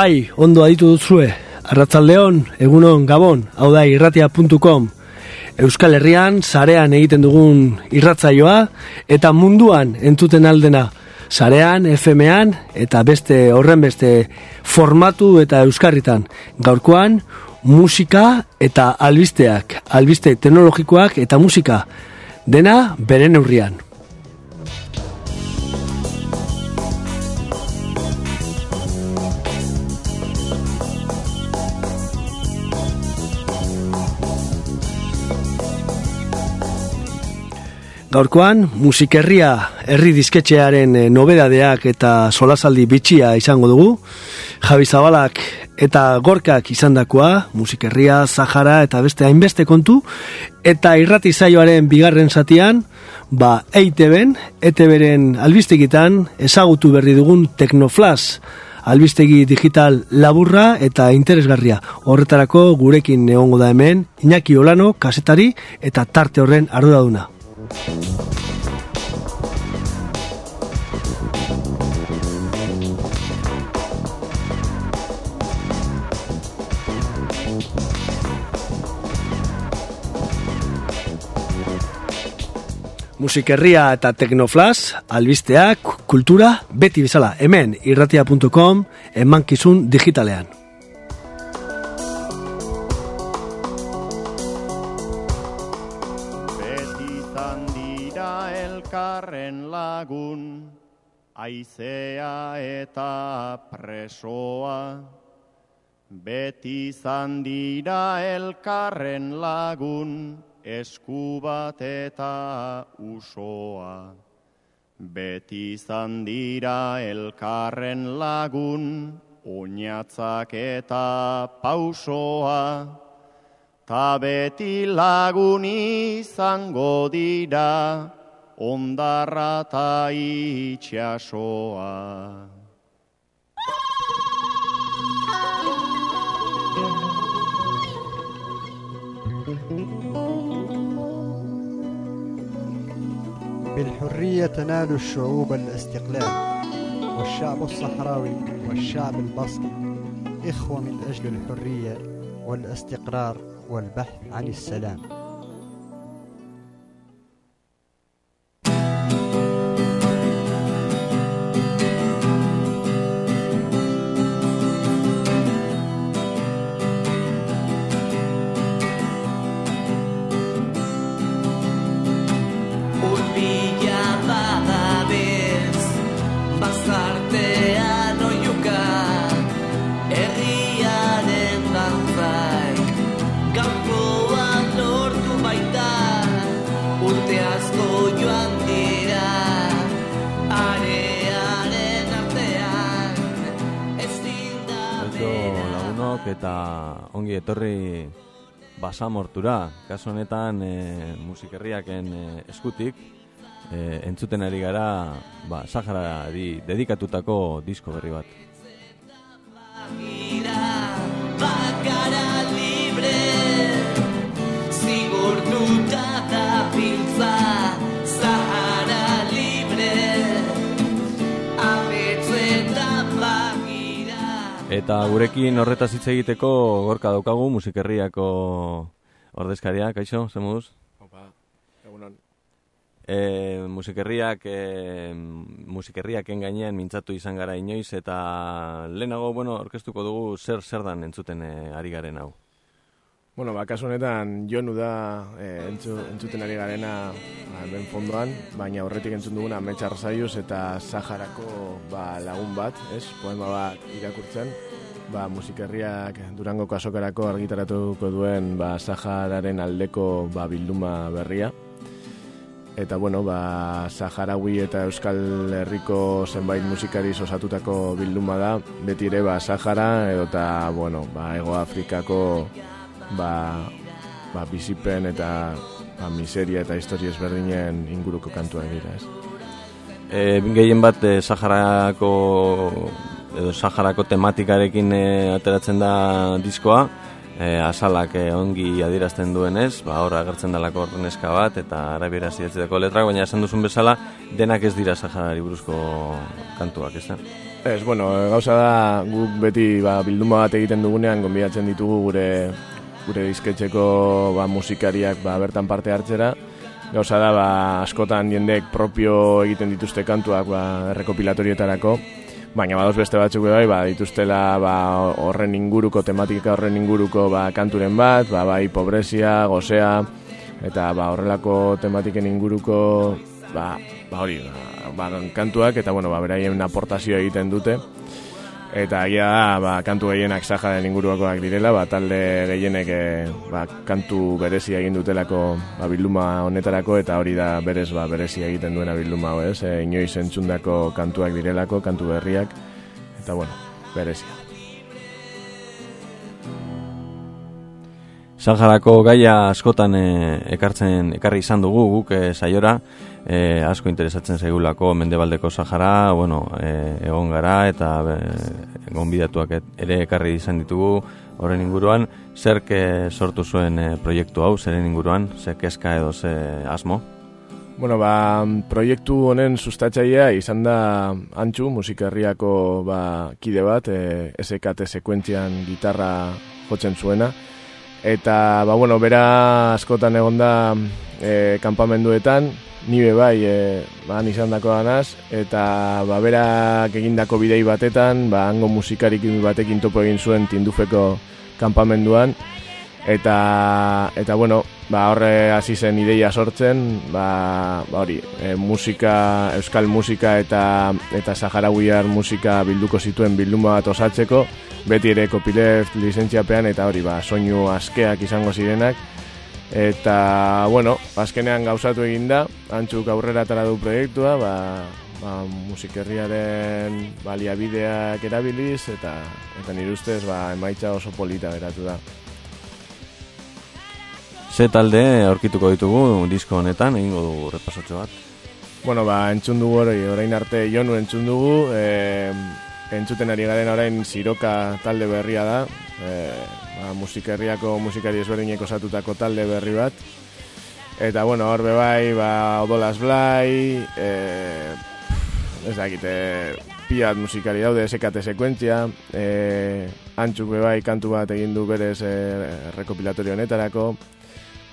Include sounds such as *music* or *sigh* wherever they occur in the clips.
Bai, ondo aditu duzue, arratzaldeon, egunon, gabon, hau da irratia.com, Euskal Herrian, sarean egiten dugun irratzaioa, eta munduan entuten aldena, sarean, FM-an, eta beste horren beste formatu eta euskarritan. Gaurkoan, musika eta albisteak, albiste teknologikoak eta musika, dena beren neurrian. Gaurkoan, musikerria herri disketxearen eh, nobedadeak eta solasaldi bitxia izango dugu. Javi Zabalak eta Gorkak izandakoa, musikerria, Zahara eta beste hainbeste kontu. Eta irrati zaioaren bigarren zatian, ba, EITB-en, ETB-en albistegitan, ezagutu berri dugun Teknoflash, albistegi digital laburra eta interesgarria. Horretarako gurekin egongo da hemen, Iñaki Olano, kasetari eta tarte horren arduraduna. Musikerria eta Teknoflash, albisteak, kultura, beti bezala, hemen irratia.com, emankizun digitalean. Elkarren lagun, aizea eta presoa. Beti izan dira elkarren lagun, esku bat eta usoa. Beti izan dira elkarren lagun, oinatzak eta pausoa. Ta beti lagun izango dira, ondarra ta itxasoa. بالحرية تنال الشعوب الاستقلال والشعب الصحراوي والشعب البصري إخوة من أجل الحرية والاستقرار والبحث عن السلام basamortura. Kaso honetan e, musikerriaken e, eskutik e, entzuten ari gara ba, Saharari dedikatutako disko berri bat. Bakara libre, zigortuta da Eta gurekin horretaz hitz egiteko gorka daukagu musikerriako ordezkaria, kaixo, zemuz? Opa, egunon. E, musikerriak, e, musikerriaken gainean mintzatu izan gara inoiz, eta lehenago, bueno, orkestuko dugu zer zer dan entzuten e, ari garen hau. Bueno, ba, kasu honetan jonu da eh, entzu, entzuten ari garena ba, hemen fondoan, baina horretik entzun duguna Metxar Zaiuz eta Saharako ba, lagun bat, ez? Poema bat irakurtzen, ba, musikerriak Durangoko azokarako argitaratuko duen ba, Sahararen aldeko ba, bilduma berria. eta bueno, ba, Saharaui eta Euskal Herriko zenbait musikari osatutako bilduma da, beti ere ba, Sahara edo eta bueno, ba, Ego Afrikako ba, ba, bizipen eta ba, miseria eta historia ezberdinen inguruko kantua dira, ez. E, gehien bat e, Saharako edo Saharako tematikarekin e, ateratzen da diskoa, e, asalak e, ongi adierazten duenez, ba, hor agertzen dalako neska bat, eta arabiera zidatzeko letrak, baina esan duzun bezala, denak ez dira Saharari buruzko kantuak, ez da? Ez, bueno, gauza da, guk beti ba, bilduma bat egiten dugunean, gonbidatzen ditugu gure gure disketxeko ba, musikariak ba, bertan parte hartzera. Gauza da, ba, askotan jendek propio egiten dituzte kantuak ba, errekopilatorietarako, baina badoz beste batzuk bai, ba, dituztela ba, horren inguruko, tematika horren inguruko ba, kanturen bat, ba, bai pobrezia, gozea, eta ba, horrelako tematiken inguruko ba, ba, hori, ba, ba, kantuak, eta bueno, ba, beraien aportazioa egiten dute eta agia da, ba, kantu gehienak sajaren inguruakoak direla, ba, talde gehienek e, ba, kantu berezia egin dutelako ba, bilduma honetarako, eta hori da berez ba, berezia egiten duena bilduma hau, ez? E, inoiz entzundako kantuak direlako, kantu berriak, eta bueno, berezia. Saharako gaia askotan e, ekartzen ekarri izan dugu guk e, saiora, e, asko interesatzen zaigulako mendebaldeko Sahara, bueno, e, egon gara eta e, egon bidatuak ere ekarri izan ditugu horren inguruan, zer sortu zuen e, proiektu hau, zeren inguruan, ze keska edo ze asmo? Bueno, ba, proiektu honen sustatzailea izan da antxu, musikerriako ba, kide bat, e, SKT sekuentzian gitarra jotzen zuena, eta, ba, bueno, bera askotan egonda e, kanpamenduetan, nibe bai e, ba, izan dako danaz, eta ba, berak egindako bidei batetan, ba, hango musikarik batekin topo egin zuen tindufeko kanpamenduan, eta, eta bueno, ba, horre hasi zen ideia sortzen, ba, ba hori, e, musika, euskal musika eta eta saharauiar musika bilduko zituen bilduma bat osatzeko, beti ere kopileft lizentziapean, eta hori, ba, soinu askeak izango zirenak, Eta, bueno, azkenean gauzatu egin da, antzuk aurrera tara du proiektua, ba, ba, musikerriaren baliabideak erabiliz, eta, eta nire ustez ba, emaitza oso polita beratu da. Ze talde aurkituko ditugu disko honetan, egingo dugu repasotxo bat? Bueno, ba, entzun dugu hori, orain arte jonu entzun dugu, e, entzuten ari garen orain Siroka talde berria da, e, ba, musikerriako musikari ezberdinek osatutako talde berri bat. Eta, bueno, hor bai, ba, Odolas Blai, e, ez dakit, e, piat musikari daude, esekate sekuentzia, e, antxuk bai kantu bat egin du berez e, rekopilatorio honetarako,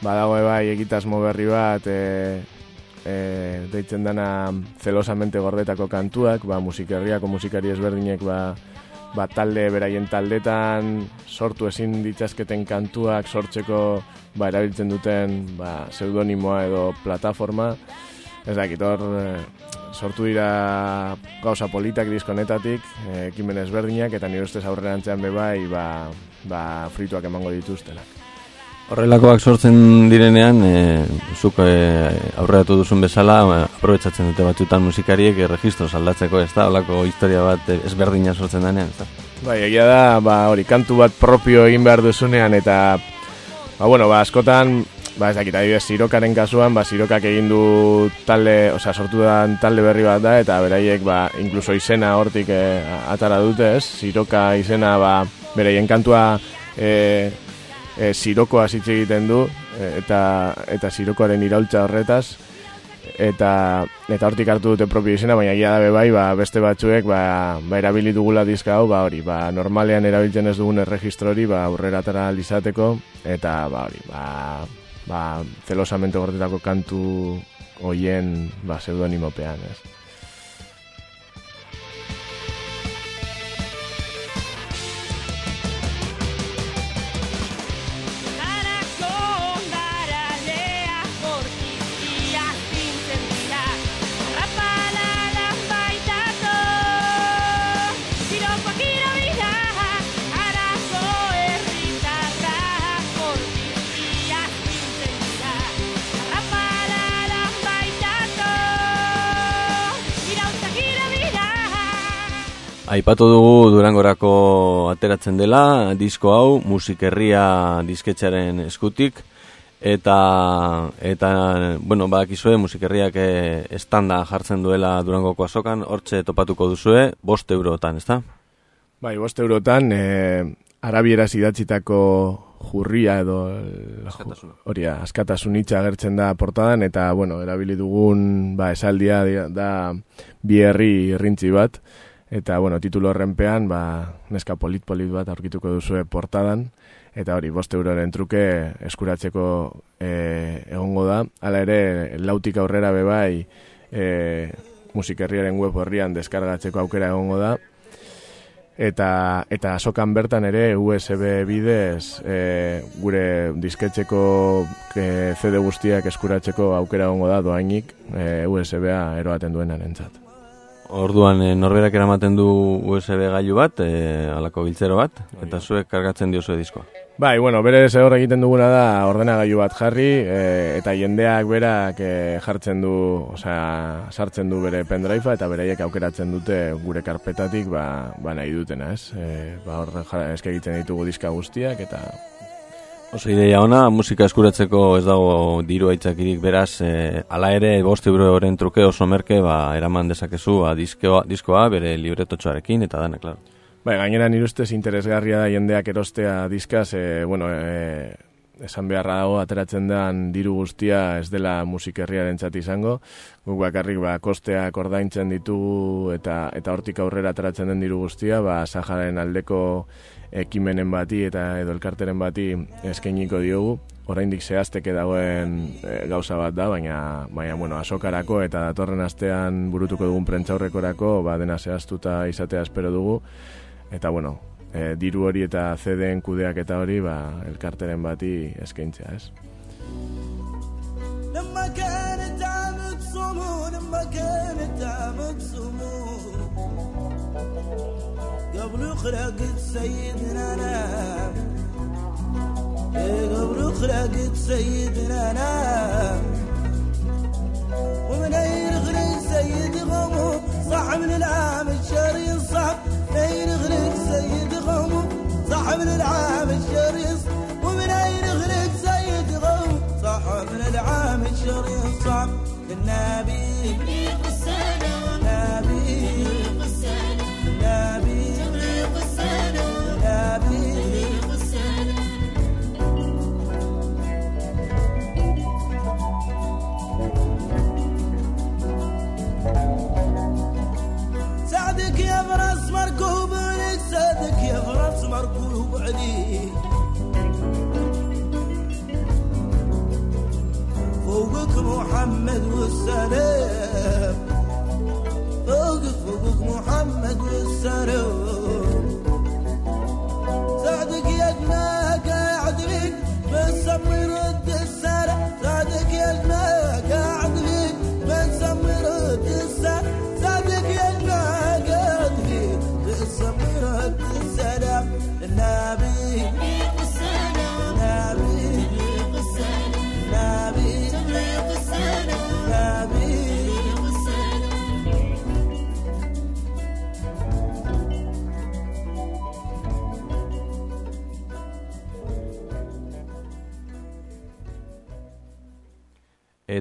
badago bai egitasmo berri bat, e, e, deitzen dana zelosamente gordetako kantuak, ba, musikerriako musikari ezberdinek, ba, ba, talde beraien taldetan sortu ezin ditzazketen kantuak sortzeko ba, erabiltzen duten ba, pseudonimoa edo plataforma. Ez dakit hor eh, sortu dira gauza politak diskonetatik eh, ekimen ezberdinak eta nire ustez aurrerantzean bebai ba, ba, frituak emango dituztenak Horrelakoak sortzen direnean, e, zuk e, aurreatu duzun bezala, e, aprobetsatzen dute batzutan musikariek e, registro saldatzeko, ez da, holako historia bat ezberdina sortzen denean, ez da? Bai, egia da, ba, hori, kantu bat propio egin behar duzunean, eta, ba, bueno, ba, askotan, ba, ez dakit, adibidez, sirokaren kasuan, ba, sirokak egin du talde, osea, sortu da talde berri bat da, eta beraiek, ba, inkluso izena hortik e, atara dute, ez? Siroka izena, ba, beraien kantua, e, e, sirokoa hitz egiten du e, eta eta sirokoaren iraultza horretaz. Eta eta hortik hartu dute propio izena baina ia da bai ba, beste batzuek ba ba erabili dugula diska hau ba hori ba normalean erabiltzen ez dugun erregistro hori ba aurreratara izateko eta ba hori ba ba celosamente gortetako kantu hoien ba pseudonimopean ez Aipatu dugu Durangorako ateratzen dela, disko hau, musikerria disketxaren eskutik, eta, eta bueno, badakizue, musikerriak eh, estanda jartzen duela Durangoko azokan, hortxe topatuko duzue, bost eurotan, ezta? Bai, bost eurotan, e, arabieraz idatzitako jurria edo hori da, askatasun hitza agertzen da portadan eta bueno, erabili dugun ba, esaldia di- da bi herri irrintzi bat eta bueno, titulo horrenpean ba, neska polit polit bat aurkituko duzue portadan eta hori, bost euroren truke eskuratzeko e, egongo da. Hala ere, lautik aurrera bebai e, musikerriaren web horrian deskargatzeko aukera egongo da eta eta azokan bertan ere USB bidez e, gure disketxeko e, CD guztiak eskuratzeko aukera egongo da doainik e, USB-a eroaten duenarentzat. Orduan e, norberak eramaten du USB gailu bat, e, alako biltzero bat, eta zuek kargatzen diozue diskoa. Bai, bueno, bere zehor egiten duguna da ordenagailu bat jarri e, eta jendeak berak e, jartzen du, osea, sartzen du bere pendrive eta beraiek aukeratzen dute gure karpetatik ba, ba nahi dutena, ez? E, ba hor ja- eske egiten ditugu diska guztiak eta Oso ideia ona, musika eskuratzeko ez dago diru aitzakirik beraz, e, ala ere bost euroren truke oso merke, ba, eraman dezakezu ba, diskoa, diskoa bere libretotxoarekin eta dana, klaro. Bai, gainera nire ustez interesgarria da jendeak erostea diskaz, e, bueno, e, esan beharra dago ateratzen den diru guztia ez dela musikerriaren izango. Guk bakarrik ba, kosteak ordaintzen ditugu eta eta hortik aurrera ateratzen den diru guztia, ba, Sahararen aldeko ekimenen bati eta edo elkarteren bati eskainiko diogu. Oraindik zehazteke dagoen e, gauza bat da, baina, baina bueno, asokarako eta datorren astean burutuko dugun prentzaurrekorako ba, dena zehaztuta izatea espero dugu. Eta bueno, e, diru hori eta CD-en kudeak eta hori ba, elkarteren bati eskaintzea, ez? لما كانت عم تصوموا لما كانت عم تصوموا قبل خلقت سيدنا أنا قبل خلقت سيدنا أنا ومن أين غريب سيد غمو؟ صاحب العام الشري صعب من أين غريب سيد غمو؟ صاحب العام الشري ومن أين غريب سيد غمو؟ صاحب العام الشري الصعب النبي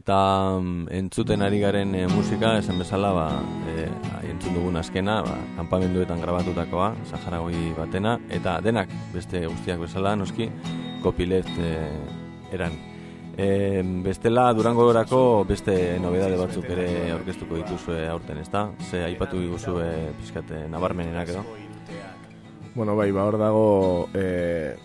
Eta mm, entzuten ari garen e, musika, esan bezala, ba, e, entzun dugun azkena, ba, kanpamenduetan grabatutakoa, Saharagoi batena, eta denak, beste guztiak bezala, noski, kopilet e, eran. E, bestela, Durango orako beste nobedade batzuk ere aurkeztuko dituzue aurten, ezta? Ze aipatu diguzue pizkate nabarmenenak edo? Bueno, bai, ba hor dago e,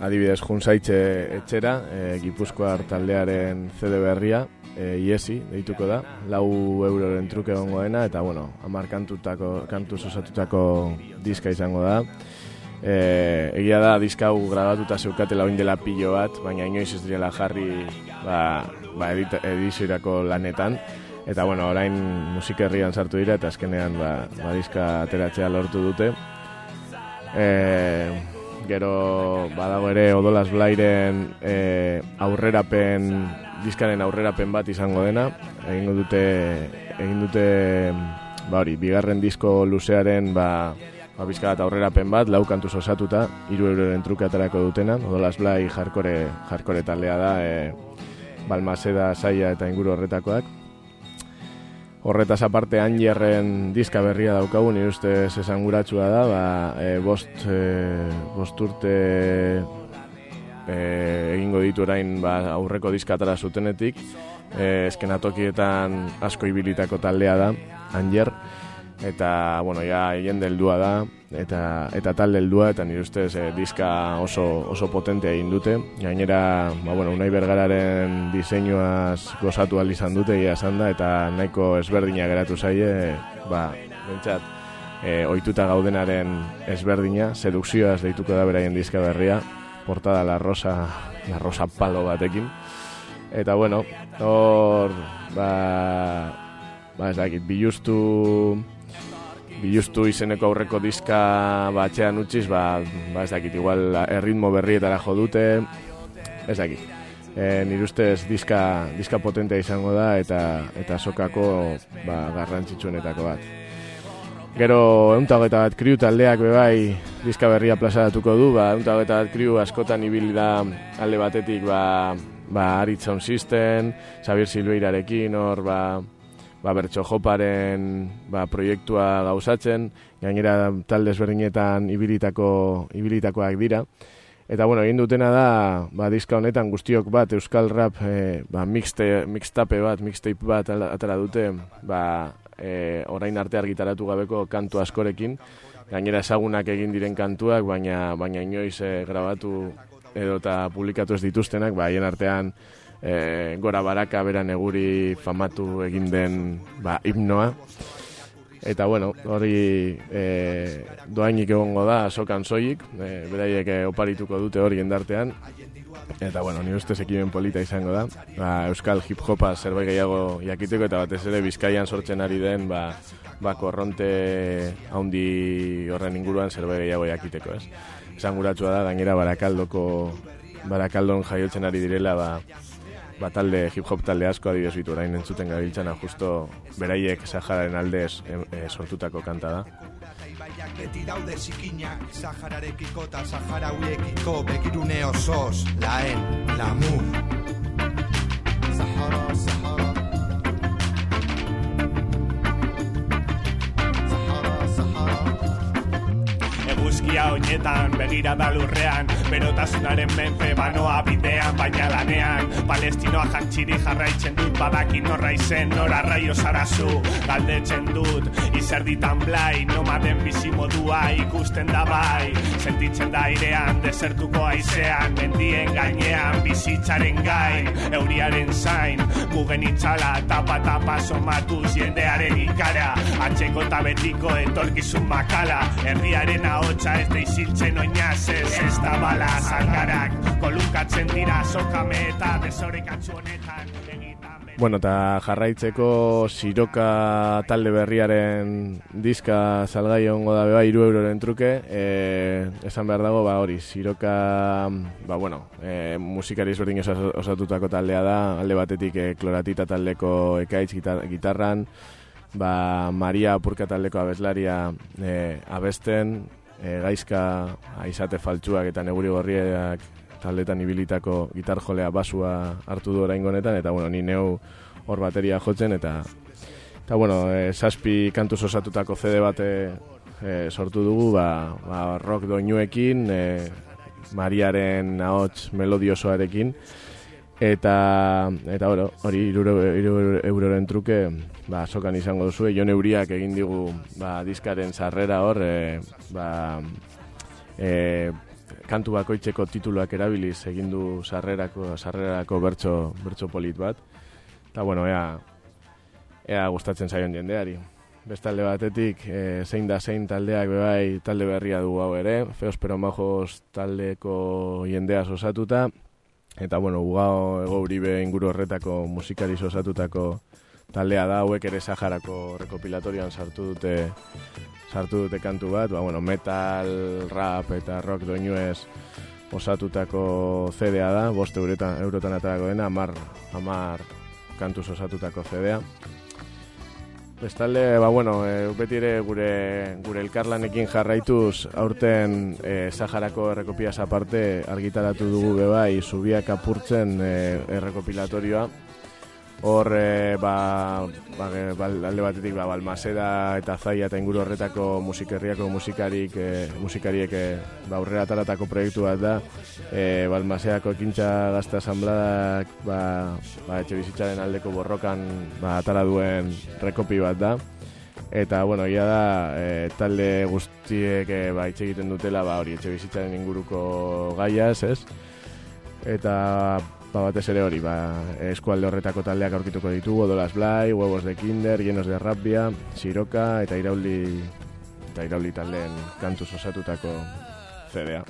adibidez junzaitxe etxera, e, Gipuzkoar taldearen CD berria, e, iesi, deituko da, lau euroren truke egongo dena, eta bueno, amar kantutako, kantuz diska izango da. E, egia da, diska hau grabatuta zeukatela oin dela pilo bat, baina inoiz ez direla jarri ba, ba edizioirako lanetan. Eta bueno, orain musikerrian sartu dira eta azkenean ba, ba diska ateratzea lortu dute. E, gero badago ere Odolas Blairen e, aurrerapen diskaren aurrerapen bat izango dena. Egingo dute egin dute ba hori, bigarren disko luzearen, ba, ba bizka bat aurrerapen bat, lau kantuz osatuta, iru euroren truke atarako dutena, odolaz blai jarkore, jarkore taldea da, e, balmaseda, saia eta inguru horretakoak. Horretaz aparte Angerren diska berria daukagu, nire ustez esanguratsua da, ba, e, bost, e, bost urte e, egingo ditu orain ba, aurreko diskatara zutenetik, e, eskenatokietan asko ibilitako taldea da, Anger, eta, bueno, ja, hien deldua da, eta, eta tal deldua, eta nire ustez e, diska oso, oso potentea egin dute. Gainera, ba, bueno, unai bergararen diseinuaz gozatu izan dute, ia esan da, eta nahiko ezberdina geratu zaie, ba, bentsat, e, oituta gaudenaren ezberdina, sedukzioaz deituko da beraien diska berria, portada la rosa, la rosa palo batekin. Eta bueno, hor, ba, ba ez dakit, bilustu, bilustu izeneko aurreko diska batxean utziz, ba, ba ez dakit, igual erritmo berrietara jo dute, ez dakit. E, nire ustez diska, diska potentea izango da eta eta sokako ba, garrantzitsuenetako bat. Gero, euntagoeta bat kriu taldeak bebai diska berria plazaratuko du, ba, euntagoeta bat kriu askotan ibili da alde batetik ba, ba Aritzaun System, Xavier Silveirarekin, hor, ba, ba, bertso joparen ba, proiektua gauzatzen, gainera talde ezberdinetan ibilitako, ibilitakoak dira. Eta bueno, egin dutena da, ba, diska honetan guztiok bat, Euskal Rap, e, ba, mixte, mixtape bat, mixtape bat atara dute, ba, e, orain arte argitaratu gabeko kantu askorekin, gainera ezagunak egin diren kantuak, baina baina inoiz e, grabatu edo eta publikatu ez dituztenak, ba, artean e, gora baraka beran eguri famatu egin den ba, hipnoa. Eta bueno, hori e, doainik egongo da, sokan soilik, e, beraiek oparituko dute hori endartean. Eta bueno, ni ustez ekimen polita izango da. Ba, Euskal hip hopa zerbait gehiago jakiteko eta batez ere Bizkaian sortzen ari den ba, ba korronte haundi horren inguruan zerbait gehiago jakiteko, ez? Esan da, gainera barakaldoko barakaldon jaiotzen ari direla, ba, ba, talde hip hop talde asko adibidez bitu orain entzuten gabiltzana justo beraiek Sahararen aldez e, sortutako kanta da. Beti daude zikina, Sahararekiko eta Saharauiekiko begirune osoz, laen, lamu. Sahara, Sahara. Eguzkia oinetan begira da lurrean. Berotasunaren menpe banoa bidean baina lanean. Palestinoa jantxiri jarraitzen dut badakin norra izen nora raio zarazu. Galdetzen dut izer ditan blai nomaden bizi modua ikusten da bai. Sentitzen da airean desertuko aizean mendien gainean bizitzaren gain. Euriaren zain mugen itxala tapa tapa somatuz jendearen ikara. Atxeko eta betiko etorkizun makala herriaren ahotsa ez da iziltzen oinaz ez ez da bala zangarak. Kolunkatzen dira sokame eta desorekatzu honetan Bueno, eta jarraitzeko siroka talde berriaren diska salgai ongo da beba, iru euroren truke. E, esan behar dago, ba hori, siroka, ba bueno, e, musikari ezberdin osatutako taldea da, alde batetik e, kloratita taldeko ekaitz gitarran, ba Maria Apurka taldeko abeslaria e, abesten, e, gaizka aizate faltsuak eta neguri gorriak taldetan ibilitako gitar jolea basua hartu du orain honetan eta bueno, ni neu hor bateria jotzen eta eta bueno, e, saspi kantuz osatutako CD bate e, sortu dugu ba, ba rock doinuekin e, Mariaren ahots melodiosoarekin. Eta eta oro, hori 3 euroren truke ba, sokan izango duzu, jo neuriak egin digu ba, diskaren sarrera hor, e, ba, e, kantu bakoitzeko tituluak erabiliz egin du sarrerako, sarrerako bertso, bertso polit bat. Eta bueno, ea, ea gustatzen zaion jendeari. Bestalde batetik, e, zein da zein taldeak bebai talde berria du hau ere, feos pero majos taldeko jendeaz osatuta, eta bueno, ugao ego uribe inguru horretako musikari osatutako taldea da hauek ere Saharako rekopilatorian sartu dute sartu dute kantu bat, ba, bueno, metal, rap eta rock doinuez osatutako CDA da, bost eurotan, eurotan atarako dena, amar, amar kantuz osatutako CDA. bestalde, ba, bueno, e, beti ere gure, gure elkarlanekin jarraituz aurten e, Saharako errekopiaz aparte argitaratu dugu bebai zubiak apurtzen e, errekopilatorioa. Hor, e, ba, ba, bal- alde batetik, ba, balmaseda eta zaia eta inguru horretako musikerriako musikarik, e, musikariek e, ba, aurrera ataratako proiektu bat da. E, balmaseako ekintza gazta asambladak ba, ba, etxe bizitzaren aldeko borrokan ba, atara duen rekopi bat da. Eta, bueno, ia da, e, talde guztiek e, ba, hitz egiten dutela, ba, hori etxe bizitzaren inguruko gaiaz, ez? Eta ba, batez ere hori, ba, eskualde horretako taldeak aurkituko ditugu, Odolas Blai, Huevos de Kinder, Llenos de Rabbia, Siroka eta Irauli eta Irauli taldeen kantuz osatutako CD-a.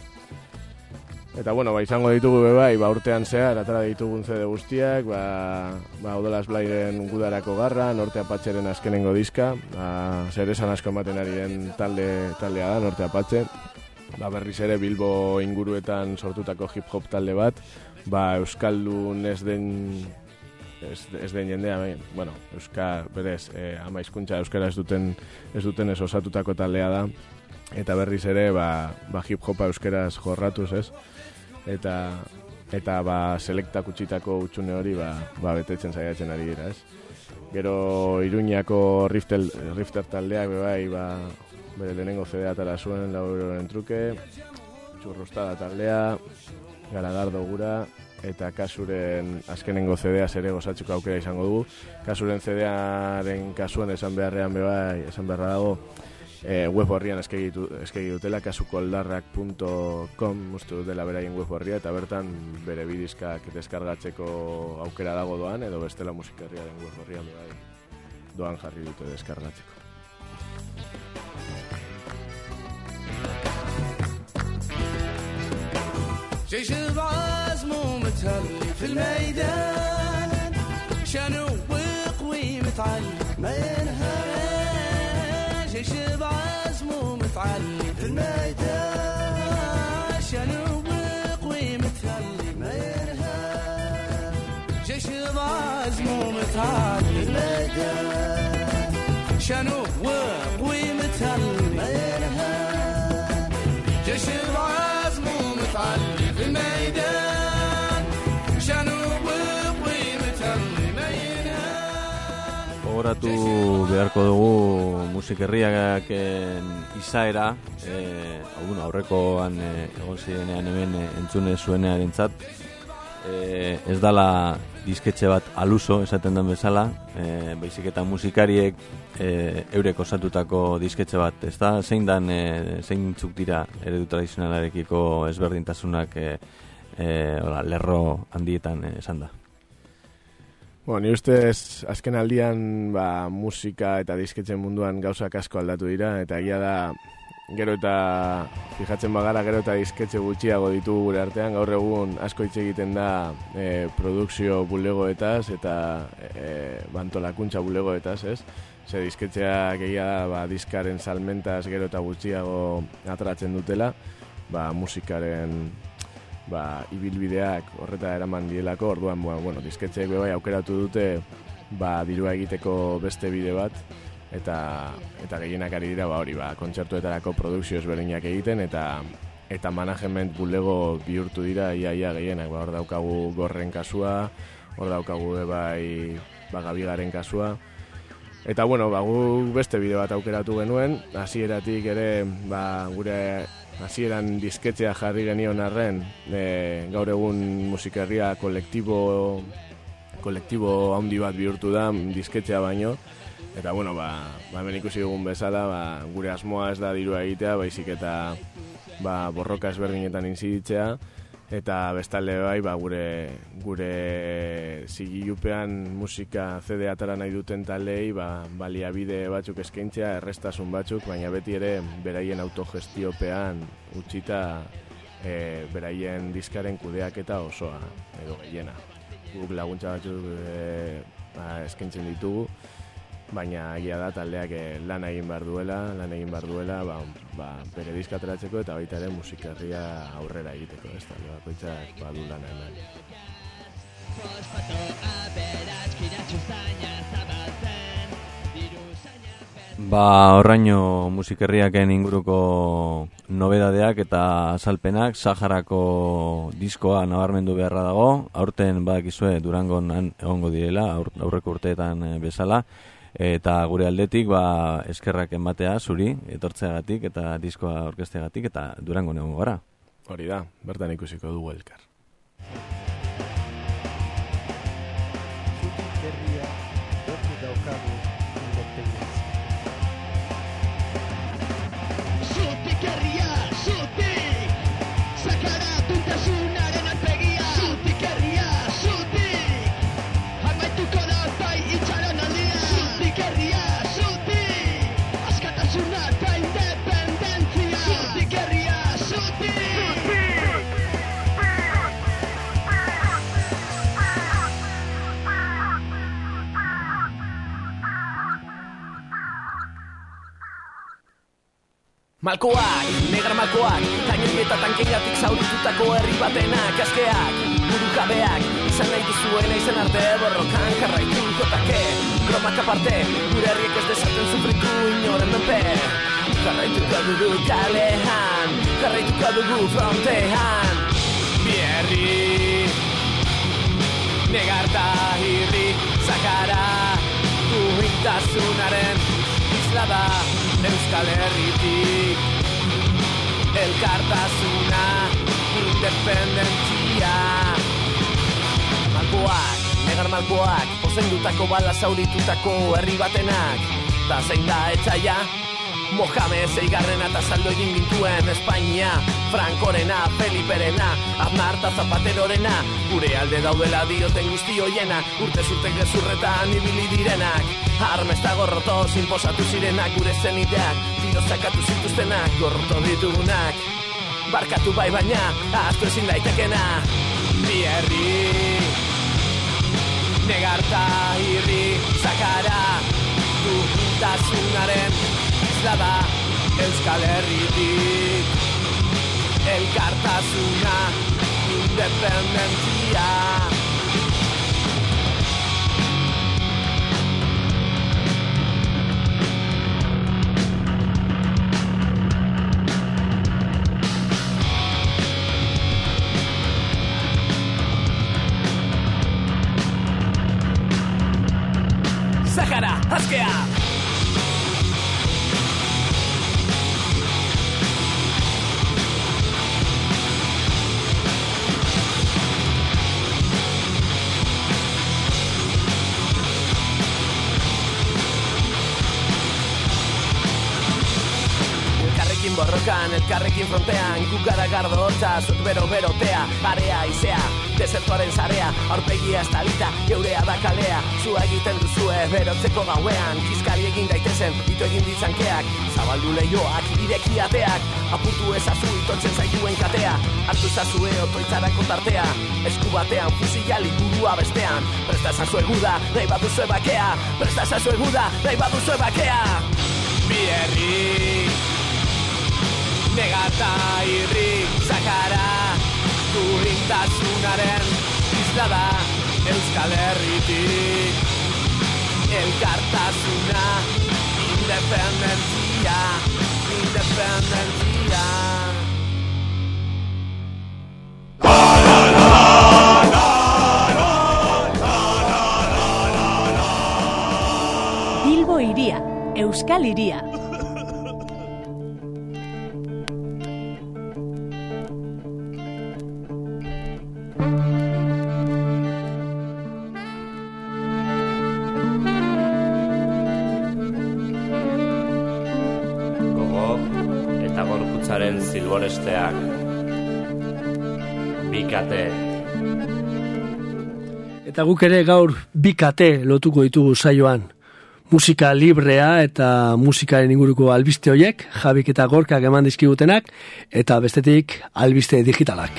Eta bueno, ba, izango ditugu be bai, ba, urtean zehar, atara ditugun CD guztiak, ba, ba, Odolas Blairen gudarako garra, Norte Apatxeren azkenengo diska, ba, zer esan asko ematen ari den talde, taldea da, Norte Apatxe, ba, berriz ere Bilbo inguruetan sortutako hip-hop talde bat, ba, Euskaldun ez den ez, ez den jendea, bai, bueno, Euskal, berez, eh, ama hizkuntza Euskara ez duten, ez duten ez osatutako taldea da, eta berriz ere, ba, ba hip-hopa Euskaraz jorratuz, ez? Eta, eta ba, selektak utxitako utxune hori, ba, ba, betetzen saiatzen ari dira, ez? Gero Iruñako Riftel, Rifter taldeak be bai, ba, bere lehenengo CD atara zuen, lau euroren truke, txurrostada taldea, garagardo gura, eta kasuren azkenengo CD-a ere gozatzeko aukera izango dugu. Kasuren CD-aren kasuan esan beharrean be bai, esan beharra dago, e, web horrian eskegi, eskegi dutela, kasukoldarrak.com uste dutela beraien web horria, eta bertan bere bidizkak deskargatzeko aukera dago doan, edo bestela musikerriaren web horrian be bai, doan jarri dute deskargatzeko. جيش بعزمه متهلي في الميدان. شنو وقوي متعلي ما ينهى جيش بعزمه متعلي في الميدان. شنو وقوي متهلي ما ينهى جيش بعزمه متعلي في الميدان. شنو وقوي Gogoratu beharko dugu musikerriak izaera, e, bueno, aurrekoan e, egon zirenean hemen e, entzune zuenearen zat, e, ez dala disketxe bat aluso, esaten den bezala, e, baizik eta musikariek e, eurek osatutako disketxe bat, ez da, zein dan, e, zein txuk dira eredu tradizionalarekiko ezberdintasunak e, e, hola, lerro handietan esan da. Bueno, ni ustez azken aldian ba, musika eta disketzen munduan gauzak asko aldatu dira, eta egia da gero eta fijatzen bagara gero eta disketxe gutxiago ditu gure artean, gaur egun asko hitz egiten da e, produkzio bulegoetaz eta e, bantolakuntza bulegoetaz, ez? Ze disketxeak egia da ba, diskaren salmentaz gero eta gutxiago atratzen dutela, ba, musikaren ba, ibilbideak horreta eraman dielako, orduan, ba, bueno, disketxeek bai aukeratu dute ba, dirua egiteko beste bide bat, eta eta gehienak ari dira ba hori ba kontzertuetarako produkzio ezberdinak egiten eta eta management bulego bihurtu dira ia ia gehienak. Ba hor daukagu gorren kasua hor daukagu bai ba gabigaren kasua. Eta bueno, ba, gu beste bide bat aukeratu genuen, hasieratik ere ba, gure hasieran disketxea jarri genion arren, e, gaur egun musikerria kolektibo kolektibo handi bat bihurtu da disketxea baino, Eta bueno, ba, ba hemen ikusi dugun bezala, ba, gure asmoa ez da dirua egitea, baizik eta ba, borroka ezberdinetan inziditzea, eta bestalde bai, ba, gure, gure zigilupean musika CD atara nahi duten taldei, ba, baliabide batzuk eskaintzea, errestasun batzuk, baina beti ere beraien autogestiopean utzita e, beraien diskaren kudeaketa osoa, edo gehiena. Guk laguntza batzuk e, ba, eskaintzen ditugu, baina egia da taldeak eh, lan egin behar duela, lan egin behar duela, ba, ba, bere diska ateratzeko eta baita ere musikerria aurrera egiteko, ez talde bakoitzak badu lan hemen. Ba, horraino musikerriaken inguruko nobedadeak eta azalpenak Saharako diskoa nabarmendu beharra dago. Aurten badakizue Durangon egongo direla, aur, aurreko urteetan eh, bezala. Eta gure aldetik ba, eskerrak ematea zuri, etortzeagatik eta diskoa orkesteagatik eta Durangon egongo gara. Hori da, bertan ikusiko dugu elkar. Malkoak, negar malkoak, tainoi eta tankeiatik zauritutako herri batenak askeak, burukabeak, izan nahi duzuena izan arte borrokan jarraitu jotake, kromak aparte, gure herriek ez dezaten sufritu inoren menpe, jarraituko dugu kalean, jarraituko dugu frontean, bierri, negarta hirri, zakara, duintasunaren isla da Euskal Herritik. Elkartasuna Independentzia. Malkoak, negar malkoak Ozendutako bala zauritutako herri batenak. Ta zein da etxaia Mohamed zeigarrena eta saldo egin gintuen Espainia, Frankorena, Feliperena Aznar eta Zapaterorena. Gure alde daudela dioten guzti hoiena Urte zurten gezurretan ibili direnak. Armesta gorroto inposatu zirenak Gure zeniteak, tiro zakatu zituztenak Gorroto ditugunak. Barkatu bai baina, ahaztu ezin daitekena. Bi herri Negarta irri Zakara Duhitasunaren Isla da Euskal Herritik. Elkartasuna Independentzia elkarrekin frontean Gukara gardo hotza, zut bero berotea Area izea, desertuaren zarea Aurpegia estalita, geurea da kalea Zua egiten duzue, berotzeko gauean Kiskari egin daitezen, ito egin ditzankeak Zabaldu lehioak, ireki ateak Apurtu ezazu itotzen zaituen katea Hartu ezazue otoitzarako tartea Esku batean, fusiliali burua bestean Presta ezazue guda, nahi baduzue bakea Presta ezazue guda, nahi baduzue bakea Bi herri Negata irri Zakara Durintasunaren Isla da Euskal Herritik Elkartasuna Independentzia Independentzia Bilbo iria, Euskal iria. Eta guk ere gaur bikate lotuko ditugu saioan. Musika librea eta musikaren inguruko albiste hoiek, jabik eta gorkak eman dizkigutenak, eta bestetik albiste digitalak.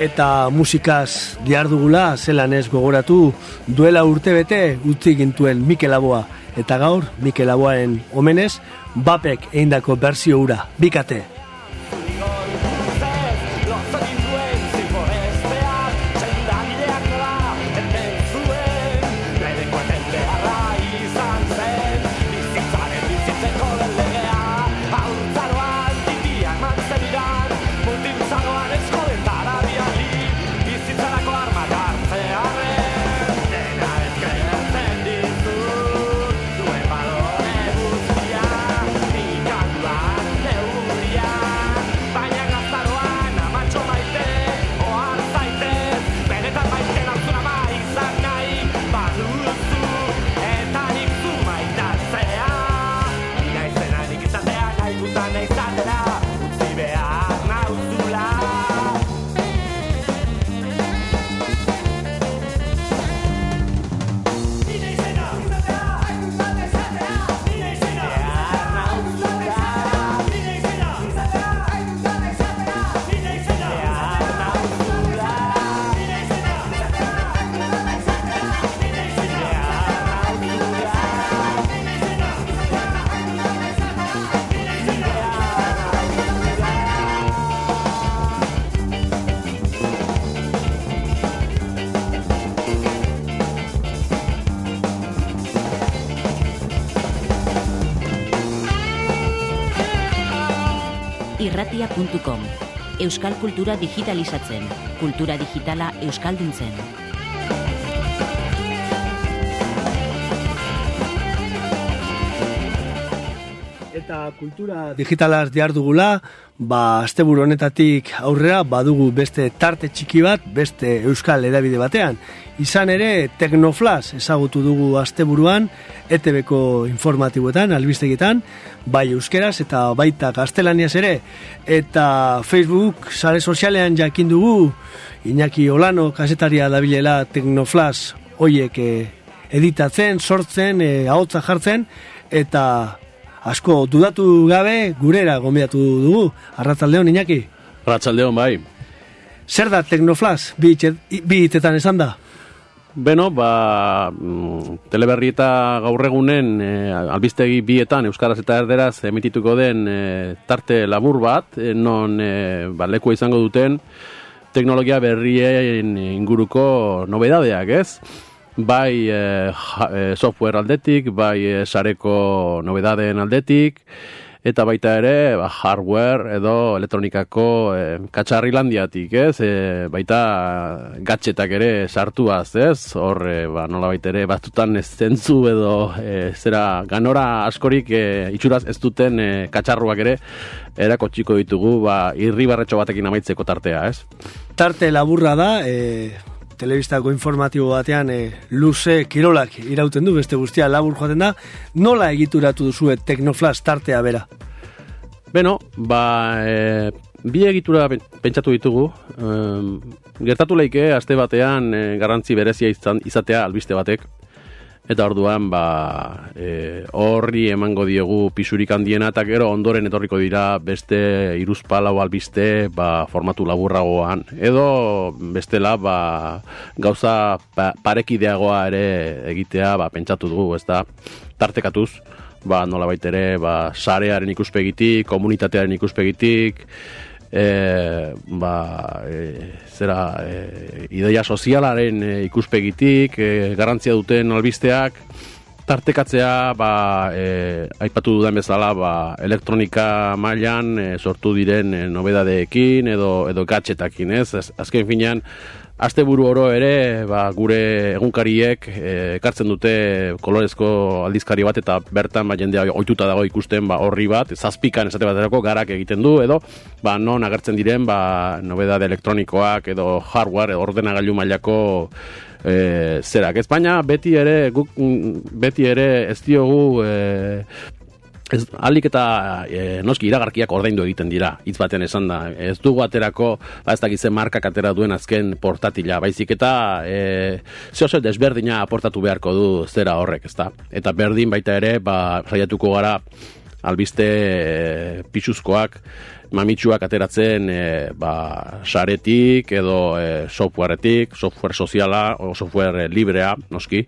Eta musikaz dihardugula, zelan ez gogoratu, duela urtebete utzi gintuen Mikel Aboa. Eta gaur, Mikel Aboaren omenez, bapek eindako berzio ura, bikate. euskalhiria.com Euskal kultura digitalizatzen, kultura digitala euskalduntzen. Kultura digitalaz diar dugula, ba, asteburu honetatik aurrera badugu beste tarte txiki bat, beste euskal edabide batean. Izan ere, Teknoflash ezagutu dugu asteburuan, ETB-ko informatiboetan, albistegitan, bai euskeraz eta baita gaztelaniaz ere. Eta Facebook, sare sozialean jakin dugu, Iñaki Olano, kasetaria dabilela Teknoflash, hoiek eh, editatzen, sortzen, eh, ahotsa jartzen, eta asko dudatu gabe gurera gombidatu dugu. Arratzaldeon, Iñaki? Arratzaldeon, bai. Zer da Teknoflash, bi, bi hitzetan esan da? Beno, ba, mm, teleberri eta gaur egunen e, albistegi bietan Euskaraz eta Erderaz emitituko den e, tarte labur bat, e, non e, ba, lekua izango duten teknologia berrien inguruko nobedadeak, ez? Bai e, ja- e, software aldetik, bai e, sareko nobedadeen aldetik, eta baita ere ba, hardware edo elektronikako e, katxarrilandiatik, ez? E, baita gatxetak ere sartuaz, ez? Hor, e, ba, nola ere, batzutan ez zentzu edo e, zera ganora askorik e, itxuraz ez duten e, katxarruak ere erako txiko ditugu, ba, irribarretxo batekin amaitzeko tartea, ez? Tarte laburra da, e, telebistako informatibo batean e, luze kirolak irauten du, beste guztia labur joaten da. Nola egituratu duzue Teknoflash tartea bera? Beno, ba, e, bi egitura pen- pentsatu ditugu. Um, gertatu leike, aste batean e, garrantzi berezia izan, izatea albiste batek. Eta orduan, ba, e, horri emango diogu pisurik handiena, eta gero ondoren etorriko dira beste iruzpalau albiste ba, formatu laburragoan. Edo bestela, ba, gauza pa, parekideagoa ere egitea, ba, pentsatu dugu, ez da, tartekatuz ba, nola ere, ba, sarearen ikuspegitik, komunitatearen ikuspegitik, e, ba, e, zera, e, ideia sozialaren e, ikuspegitik, e, garrantzia duten albisteak, tartekatzea, ba, e, aipatu dudan bezala, ba, elektronika mailan e, sortu diren e, nobedadeekin edo, edo gatxetakin, ez? Az- Azken finean, Asteburu oro ere, ba, gure egunkariek e, ekartzen dute kolorezko aldizkari bat eta bertan ba, jendea ohituta dago ikusten ba, horri bat, zazpikan esate baterako garak egiten du edo ba, non agertzen diren ba, nobedade elektronikoak edo hardware edo ordenagailu mailako e, zerak. Ez baina beti ere guk mm, beti ere ez diogu e, Ez, alik eta e, noski iragarkiak ordaindu egiten dira, hitz baten esan da. Ez dugu aterako, ba ez dakitzen markak atera duen azken portatila, baizik eta e, zeo zer desberdina aportatu beharko du zera horrek, ezta. Eta berdin baita ere, ba, saiatuko gara albiste e, pisuzkoak, mamitsuak ateratzen e, ba, saretik edo e, softwaretik, software soziala o software librea, noski,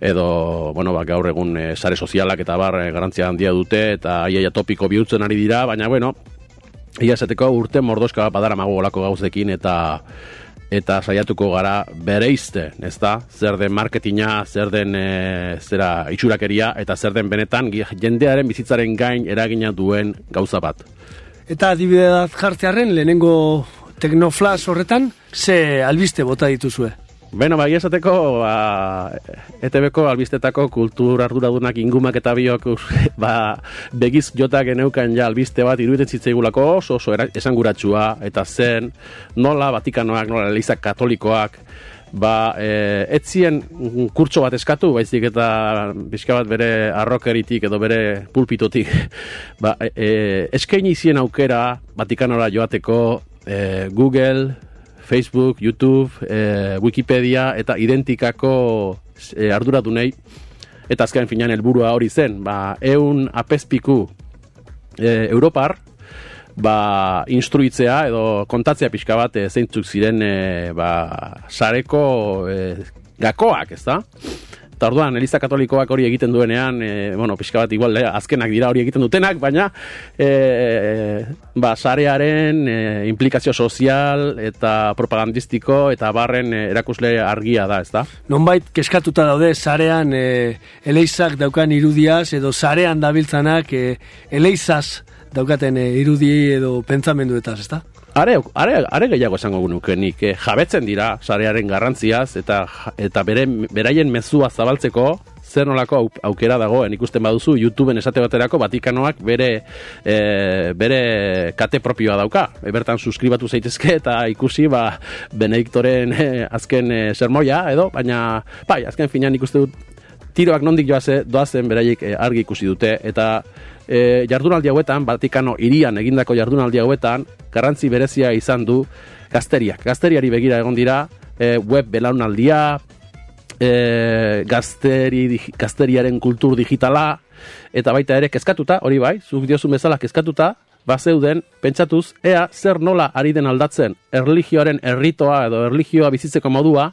edo, bueno, ba, gaur egun e, sare sozialak eta bar e, garantzia handia dute eta aiaia topiko bihurtzen ari dira, baina, bueno, ia esateko urte mordoska badara mago olako gauzekin eta eta saiatuko gara bereizte, ezta? Zer den marketinga, zer den e, zera itxurakeria eta zer den benetan jendearen bizitzaren gain eragina duen gauza bat. Eta adibidez jartzearen lehenengo Teknoflash horretan, ze albiste bota dituzue? Beno, bai esateko, ba, ETB-ko albistetako kultur arduradunak ingumak eta biok *laughs* ba, begiz jota geneukan ja albiste bat iruditzen zitzaigulako oso oso esanguratsua eta zen nola Vatikanoak, nola Eliza Katolikoak ba, e, etzien kurtso bat eskatu, baizik eta bizka bat bere arrokeritik edo bere pulpitotik *laughs* ba, e, e, eskaini zien aukera Vatikanora joateko e, Google, Facebook, YouTube, e, Wikipedia eta identikako e, arduradunei eta azken finean helburua hori zen, ba, eun apezpiku e, Europar, ba, instruitzea edo kontatzea pixka bat e, zeintzuk ziren e, ba, sareko e, gakoak, ez da? Eta orduan, Eliza Katolikoak hori egiten duenean, e, bueno, pixka bat igual, eh, azkenak dira hori egiten dutenak, baina e, ba, sarearen e, implikazio sozial eta propagandistiko eta barren erakusle argia da, ez da? Nonbait keskatuta daude sarean e, eleizak daukan irudiaz edo sarean dabiltzanak e, eleizaz daukaten irudi edo pentsamenduetaz, ezta? Are, are, are gehiago esango nuke nik, eh, jabetzen dira sarearen garrantziaz eta eta bere, beraien mezua zabaltzeko zer nolako au- aukera dagoen ikusten baduzu YouTubeen esate baterako Vatikanoak bere e, bere kate propioa dauka. E, bertan suskribatu zaitezke eta ikusi ba Benediktoren eh, azken eh, sermoia edo baina bai azken finean ikuste dut tiroak nondik joaze, doazen beraiek eh, argi ikusi dute eta e, jardunaldi hauetan, Vatikano irian egindako jardunaldi hauetan, garrantzi berezia izan du gazteriak. Gazteriari begira egon dira, e, web belaunaldia, e, gazteri, gazteriaren kultur digitala, eta baita ere kezkatuta, hori bai, zuk diozun bezala kezkatuta, bazeuden, pentsatuz, ea zer nola ari den aldatzen erligioaren erritoa edo erligioa bizitzeko modua,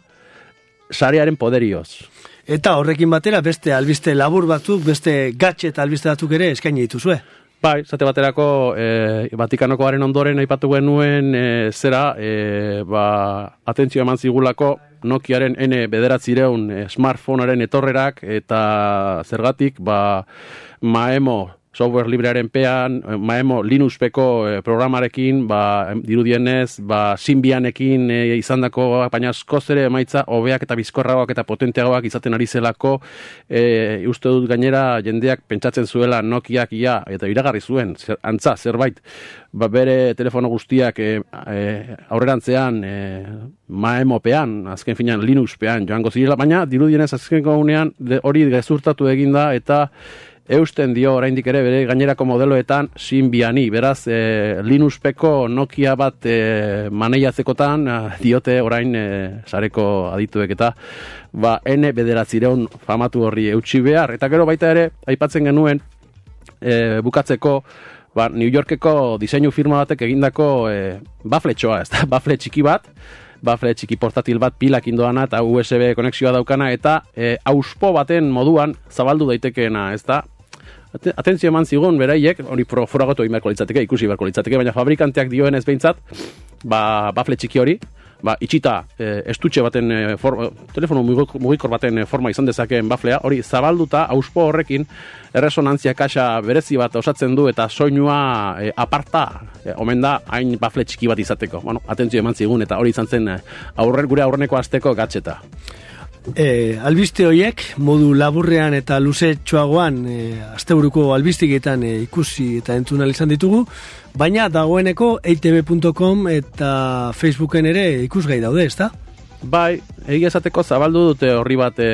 sarearen poderioz. Eta horrekin batera beste albiste labur batzuk, beste gatxe eta albiste batzuk ere eskaini dituzue. Bai, zate baterako e, Vatikanokoaren ondoren aipatu genuen e, zera, e, ba, atentzio eman zigulako Nokiaren N bederatzireun e, smartphonearen etorrerak eta zergatik, ba, Maemo software librearen pean, eh, Maemo Linuxpeko eh, programarekin, ba, dirudienez, ba, Symbianekin e, izandako, baina askoz ere emaitza hobeak eta bizkorragoak eta potenteagoak izaten ari zelako, e, uste dut gainera jendeak pentsatzen zuela Nokiak ia, eta iragarri zuen, zer, antza, zerbait, ba, bere telefono guztiak e, e, aurrerantzean e, Maemopean, azken finean Linuxpean joango zirela, baina dirudienez azkenko unean hori gezurtatu eginda eta eusten dio oraindik ere bere gainerako modeloetan Symbiani, beraz e, Linuxpeko Nokia bat e, maneiatzekotan ah, diote orain e, sareko adituek eta ba N bederatzireun famatu horri eutxi behar. Eta gero baita ere aipatzen genuen e, bukatzeko ba, New Yorkeko diseinu firma batek egindako e, bafletxoa, ez da, *laughs* bafle txiki bat, bafle txiki portatil bat pilak indoana eta USB konexioa daukana eta e, auspo baten moduan zabaldu daitekeena, ez da, Atentzio eman zigun beraiek, hori frogatu egin beharko litzateke, ikusi beharko litzateke, baina fabrikanteak dioen ez behintzat, ba, bafle txiki hori, ba, itxita e, estutxe baten, e, for, telefono mugik- mugikor baten e, forma izan dezakeen baflea, hori zabalduta, auspo horrekin, erresonantzia kaxa berezi bat osatzen du eta soinua e, aparta, e, omen da, hain bafle txiki bat izateko. Bueno, atentzio eman zigun eta hori izan zen e, aurren, gure aurreneko asteko gatxeta. E, albiste horiek, modu laburrean eta luzetxoagoan, e, asteburuko albistiketan e, ikusi eta entzun ahal izan ditugu, baina dagoeneko eitb.com eta Facebooken ere ikusgai daude, ezta? Bai, egia esateko zabaldu dute horri bat e,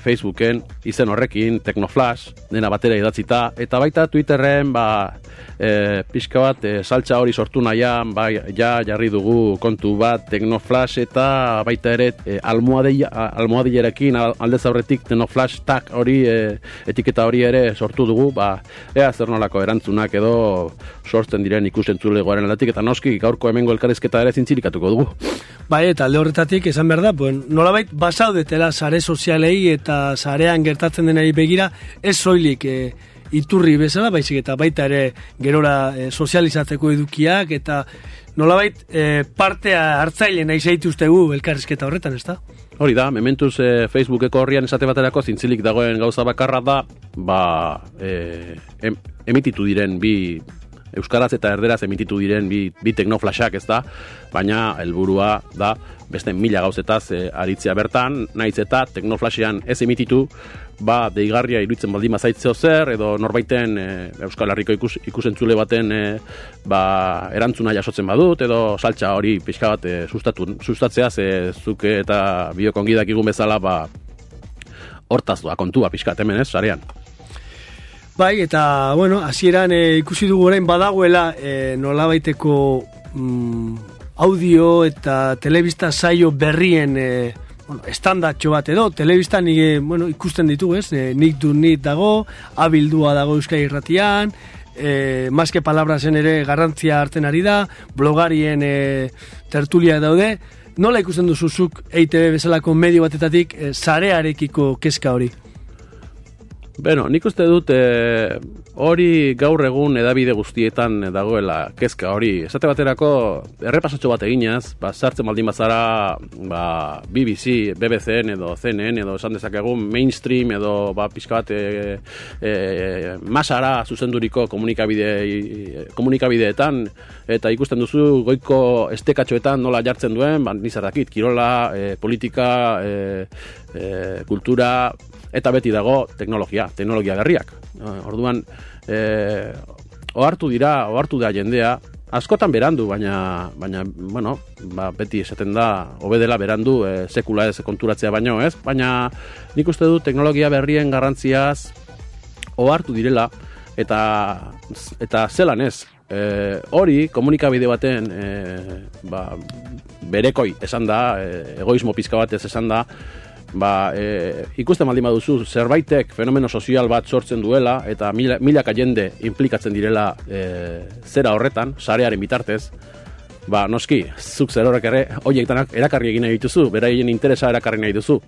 Facebooken, izen horrekin, Tecnoflash, dena batera idatzita, eta baita Twitterren, ba, e, pixka bat, e, saltza hori sortu nahian, bai, ja, jarri dugu kontu bat, Tecnoflash, eta baita ere, e, almohadilla- a- almohadillarekin, al- aldez aurretik Tecnoflash tag hori, e, etiketa hori ere sortu dugu, ba, ea zer nolako erantzunak edo sortzen diren ikusentzulegoaren aldatik, eta noski gaurko hemengo elkarrizketa ere zintzilikatuko dugu. Bai, eta alde horretatik esan behar da, buen, nolabait basaudetela sare sozialei eta sarean gertatzen denari begira, ez soilik e, iturri bezala, baizik eta baita ere gerora e, sozializatzeko edukiak eta nolabait e, partea hartzaile nahi zaituztegu elkarrizketa horretan, ezta? Hori da, mementuz e, Facebookeko horrian esate baterako zintzilik dagoen gauza bakarra da, ba, e, em, emititu diren bi euskaraz eta erderaz emititu diren bi, bi teknoflashak ez da, baina helburua da beste mila gauzetaz e, aritzea bertan, naiz eta teknoflashean ez emititu, ba, deigarria iruditzen baldin bazaitzeo zer, edo norbaiten e, Euskal Herriko ikus, ikusentzule baten e, ba, erantzuna jasotzen badut, edo saltza hori pixka bat e, sustatu, sustatzea, ze zuke eta biokongidak igun bezala, ba, hortaz doa kontua pixka hemen ez, sarean. Bai, eta, bueno, hasieran e, ikusi dugu orain badagoela e, nolabaiteko mm, audio eta telebista saio berrien e, bueno, estandatxo bat edo, telebistan e, bueno, ikusten ditugu, ez? E, nik du nit dago, abildua dago Euskal Irratian, e, maske palabrasen ere garrantzia hartzen ari da, blogarien e, tertulia daude, nola ikusten duzuzuk EITB bezalako medio batetatik e, zarearekiko kezka hori? Beno, nik uste dut eh, hori gaur egun edabide guztietan dagoela kezka hori. Esate baterako errepasatxo bat eginaz, ba, sartzen baldin bazara ba, BBC, BBCN edo CNN edo esan dezakegu mainstream edo ba, pixka bat e, e, masara zuzenduriko komunikabide, komunikabideetan eta ikusten duzu goiko estekatxoetan nola jartzen duen, ba, nizardakit, kirola, e, politika, e, e, kultura, eta beti dago teknologia, teknologia berriak. Orduan, e, ohartu dira, ohartu da jendea, askotan berandu, baina, baina bueno, ba, beti esaten da, obedela berandu, e, sekula ez konturatzea baino, ez? Baina nik uste du teknologia berrien garrantziaz ohartu direla, eta, eta zelan ez, e, hori komunikabide baten e, ba, berekoi esan da, e, egoismo pizka batez esan da, ba, e, ikusten baldin baduzu zerbaitek fenomeno sozial bat sortzen duela eta mila, milaka jende implikatzen direla e, zera horretan, sarearen bitartez, ba, noski, zuk zer horrek ere, horiek erakarri egin nahi dituzu, beraien interesa erakarri nahi duzu.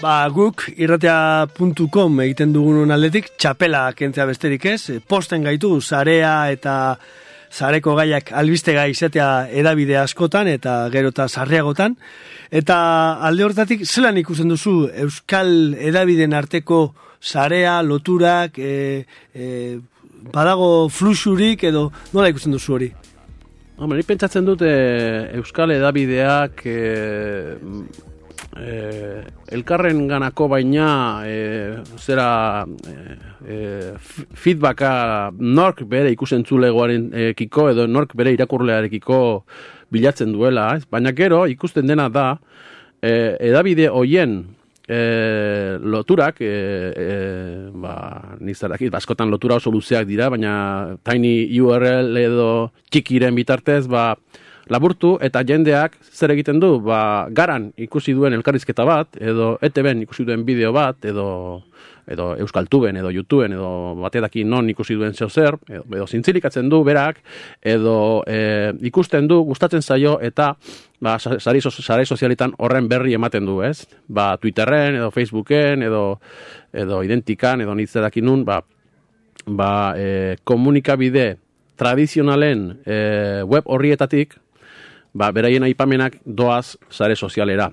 Ba, guk irratea.com egiten dugun aldetik txapela kentzea besterik ez, posten gaitu zarea eta zareko gaiak albiste gai izatea edabide askotan eta gero eta sarriagotan. Eta alde hortatik, zelan ikusten duzu Euskal edabideen arteko zarea, loturak, e, e, badago fluxurik edo nola ikusten duzu hori? Hombre, pentsatzen dute Euskal edabideak e, eh, elkarren ganako baina eh, zera eh, feedbacka nork bere ikusentzulegoaren ekiko edo nork bere irakurlearekiko bilatzen duela, ez? baina gero ikusten dena da eh, edabide hoien E, loturak, e, e, ba, nizarakit, baskotan lotura oso luzeak dira, baina tiny URL edo txikiren bitartez, ba, laburtu eta jendeak zer egiten du, ba, garan ikusi duen elkarrizketa bat, edo ETB-en ikusi duen bideo bat, edo edo Euskaltuben, edo YouTubeen, edo batedaki non ikusi duen zeo zer, edo, edo zintzilikatzen du berak, edo e, ikusten du, gustatzen zaio, eta ba, sare, sare sozialitan horren berri ematen du, ez? Ba, Twitterren, edo Facebooken, edo, edo identikan, edo nitzerakin nun, ba, ba, e, komunikabide tradizionalen e, web horrietatik, ba, beraien aipamenak doaz sare sozialera.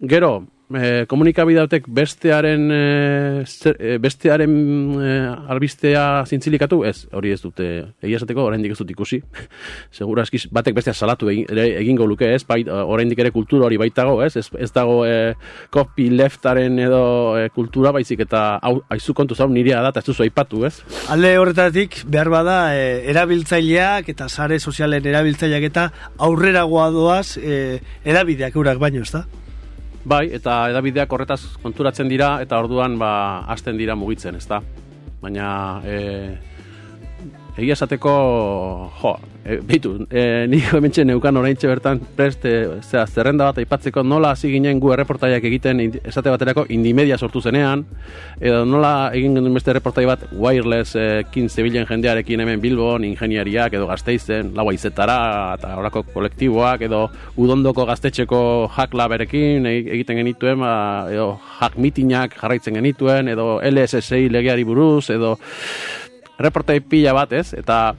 Gero, e, komunikabidatek bestearen e, bestearen e, albistea zintzilikatu? Ez, hori ez dute, egia esateko, oraindik ez dut ikusi. *laughs* Segura eskiz, batek bestea salatu egin, egingo luke, ez, bai, oraindik ere kultura hori baitago, ez, ez, ez dago e, copy leftaren edo e, kultura baizik eta hau, aizu kontu zau nirea da, eta ez duzu aipatu, ez? Alde horretatik, behar bada, e, erabiltzaileak eta sare sozialen erabiltzaileak eta aurrera doaz e, erabideak eurak baino, ez da? Bai, eta edabideak horretaz konturatzen dira, eta orduan ba, hasten dira mugitzen, ezta? Baina, e, egia esateko, jo, e, bitu, e, ni hementxe neukan oraintxe bertan prest, e, zera, zerrenda bat aipatzeko nola hasi ginen gu erreportaiak egiten esate baterako indimedia sortu zenean, edo nola egin genuen beste erreportai bat wireless e, kin jendearekin hemen Bilbon, ingeniariak edo gazteizen, lau aizetara, eta horako kolektiboak, edo udondoko gaztetxeko hack laberekin egiten genituen, ba, edo hack mitinak jarraitzen genituen, edo LSSI legeari buruz, edo reportai pila bat, ez? Eta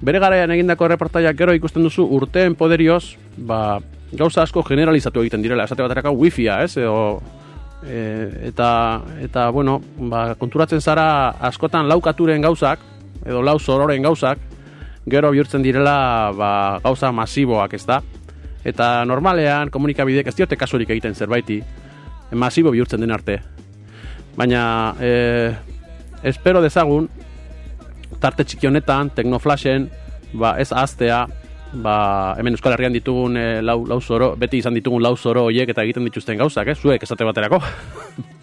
bere garaian egindako reportaiak gero ikusten duzu urteen poderioz, ba, gauza asko generalizatu egiten direla, esate baterako wifia, ez? Edo, e, eta, eta, bueno, ba, konturatzen zara askotan laukaturen gauzak, edo lau zororen gauzak, gero bihurtzen direla ba, gauza masiboak, ez da? Eta normalean komunikabidek ez diote kasurik egiten zerbaiti, masibo bihurtzen den arte. Baina, e, espero dezagun, tarte txiki honetan, Teknoflashen, ba, ez aztea, ba, hemen Euskal Herrian ditugun e, lau, lau zoro, beti izan ditugun lau zoro hoiek eta egiten dituzten gauzak, eh? zuek esate baterako. *laughs*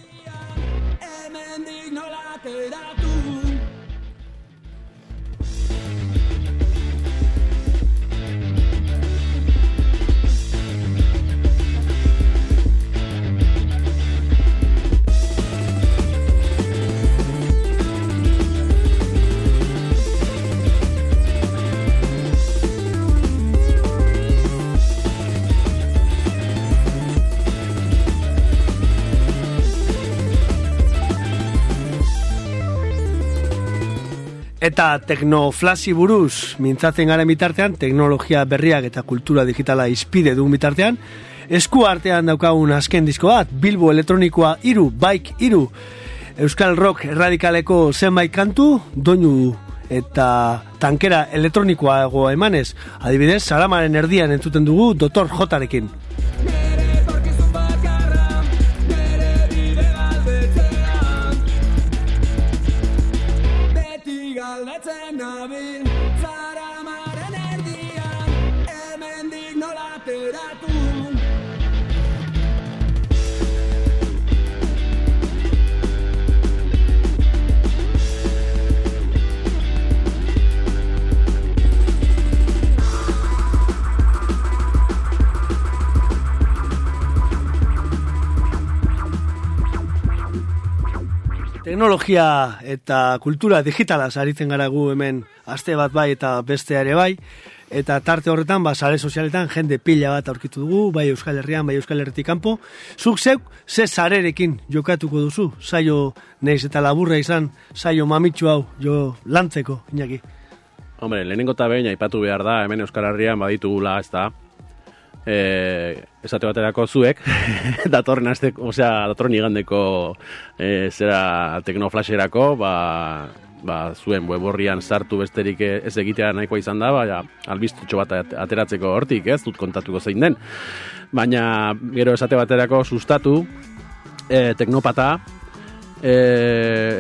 Eta teknoflasi buruz mintzatzen garen bitartean, teknologia berriak eta kultura digitala izpide dugun bitartean, esku artean daukagun azken disko bat, Bilbo elektronikoa iru, bike iru, Euskal Rock erradikaleko zenbait kantu, doinu eta tankera elektronikoa emanez, adibidez, Saramaren erdian entzuten dugu Dr. Jotarekin. Galdetzen Teknologia eta kultura digitala aritzen gara gu hemen aste bat bai eta beste ere bai. Eta tarte horretan, ba, sare sozialetan jende pila bat aurkitu dugu, bai Euskal Herrian, bai Euskal Herretik kanpo. Zuk zeuk, ze sarerekin jokatuko duzu, saio neiz eta laburra izan, saio mamitsu hau, jo lantzeko, inaki. Hombre, lehenengo eta behin aipatu behar da, hemen Euskal Herrian baditugula, ez da, e, esate baterako zuek, *laughs* datorren aste, osea, datorren igandeko e, zera teknoflasherako, ba, ba, zuen web horrian sartu besterik ez egitea nahikoa izan da, baina albiztutxo bat at- ateratzeko hortik, ez dut kontatuko zein den. Baina gero esate baterako sustatu, e, teknopata, e,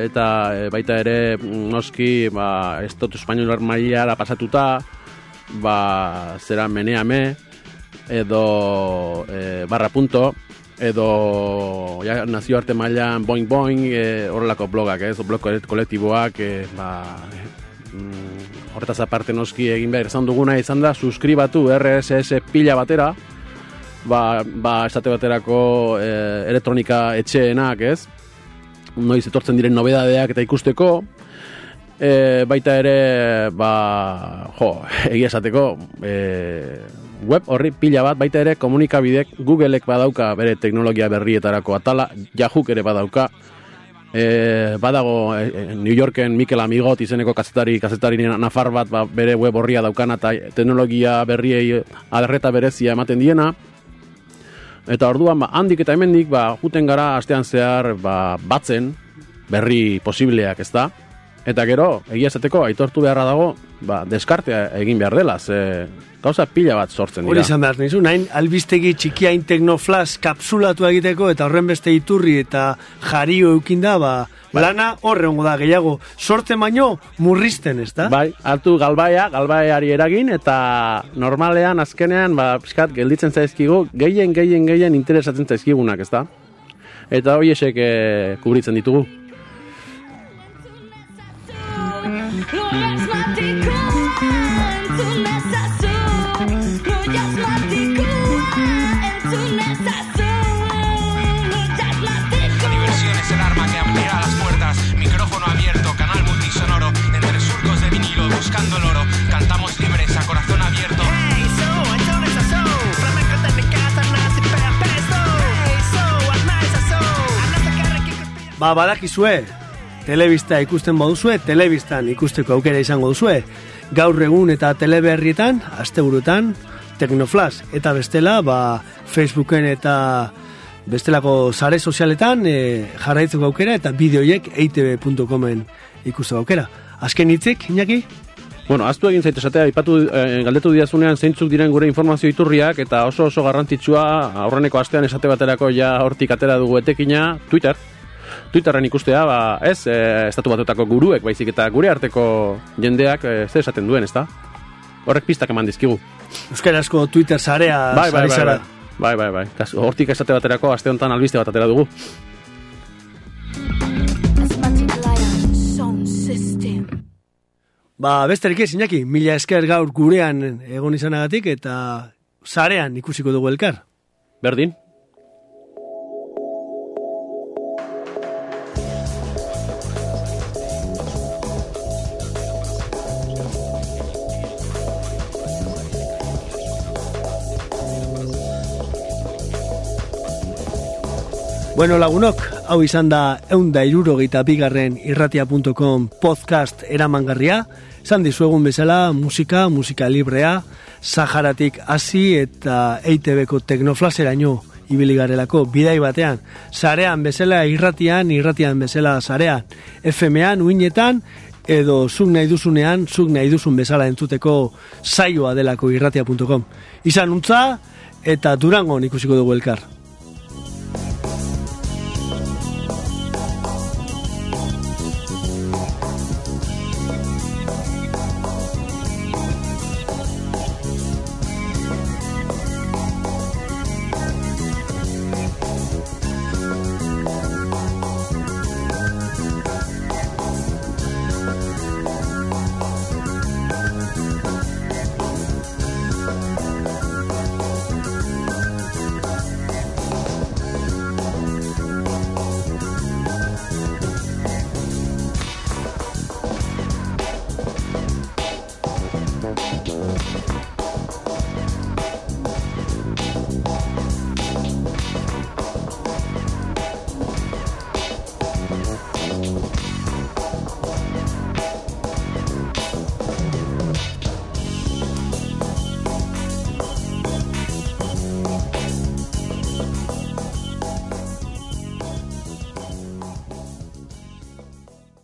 eta baita ere noski ba, ez dut espainol mailara pasatuta, ba, zera meneame, edo e, barra punto, edo ja, nazioarte mailan boing boing e, horrelako blogak, ez, blog kolektiboak, e, ba, mm, horretaz aparte noski egin behar. Izan duguna izan da, suskribatu RSS pila batera, ba, ba esate baterako e, elektronika etxeenak, ez, noiz etortzen diren nobedadeak eta ikusteko, e, baita ere, ba, jo, egia esateko, e, web horri pila bat, baita ere komunikabidek Googleek badauka bere teknologia berrietarako atala, Yahoo ere badauka, e, badago e, New Yorken Mikel Amigot izeneko kazetari, kazetari nafar bat ba, bere web horria daukana eta teknologia berriei aderreta berezia ematen diena, Eta orduan, ba, handik eta hemendik, ba, juten gara astean zehar ba, batzen berri posibleak, ez da? Eta gero, egia esateko, aitortu beharra dago, ba, deskartea egin behar dela, ze gauza pila bat sortzen Hori dira. izan behar nizu, nahin albistegi txikiain teknoflash kapsulatu egiteko eta horren beste iturri eta jario eukinda, ba, lana horre hongo da, gehiago, sortzen baino murrizten, ez da? Bai, hartu galbaia, galbaiari eragin, eta normalean, azkenean, ba, pixkat, gelditzen zaizkigu, gehien, gehien, gehien interesatzen zaizkigunak, ez da? Eta hori esek eh, kubritzen ditugu. Ba, badakizue, telebista ikusten baduzue, telebistan ikusteko aukera izango duzue. Gaur egun eta teleberrietan, asteburutan, Teknoflash eta bestela, ba, Facebooken eta bestelako sare sozialetan e, jarraitzeko aukera eta bideoiek eitb.comen ikusteko aukera. Azken hitzik, Iñaki? Bueno, aztu egin zait esatea, ipatu, eh, galdetu diazunean zeintzuk diren gure informazio iturriak, eta oso oso garrantzitsua, aurreneko astean esate baterako ja hortik atera dugu etekina, Twitter. Twitterren ikustea, ba, ez, eh, estatu batuetako guruek, baizik eta gure arteko jendeak, eh, zer esaten duen, ezta? Horrek pistak eman dizkigu. Euskarazko Twitter sarea Bai, bai, bai, bai, bai, bai, bai. Eta hortik esate baterako aste honetan albiste bat atera dugu. Ba, besterik ez, Iñaki, mila esker gaur gurean egon izanagatik eta sarean ikusiko dugu elkar. Berdin. Bueno lagunok, hau izan da eunda irurogeita bigarren irratia.com podcast eramangarria, esan dizuegun bezala musika, musika librea, Saharatik hasi eta EITB-ko teknoflaseraino ibili garelako bidai batean, sarean bezala irratian, irratian bezala sarean, FM-an, uinetan, edo zuk nahi duzunean, zuk nahi duzun bezala entzuteko saioa delako irratia.com. Izan untza, eta durango ikusiko dugu elkar.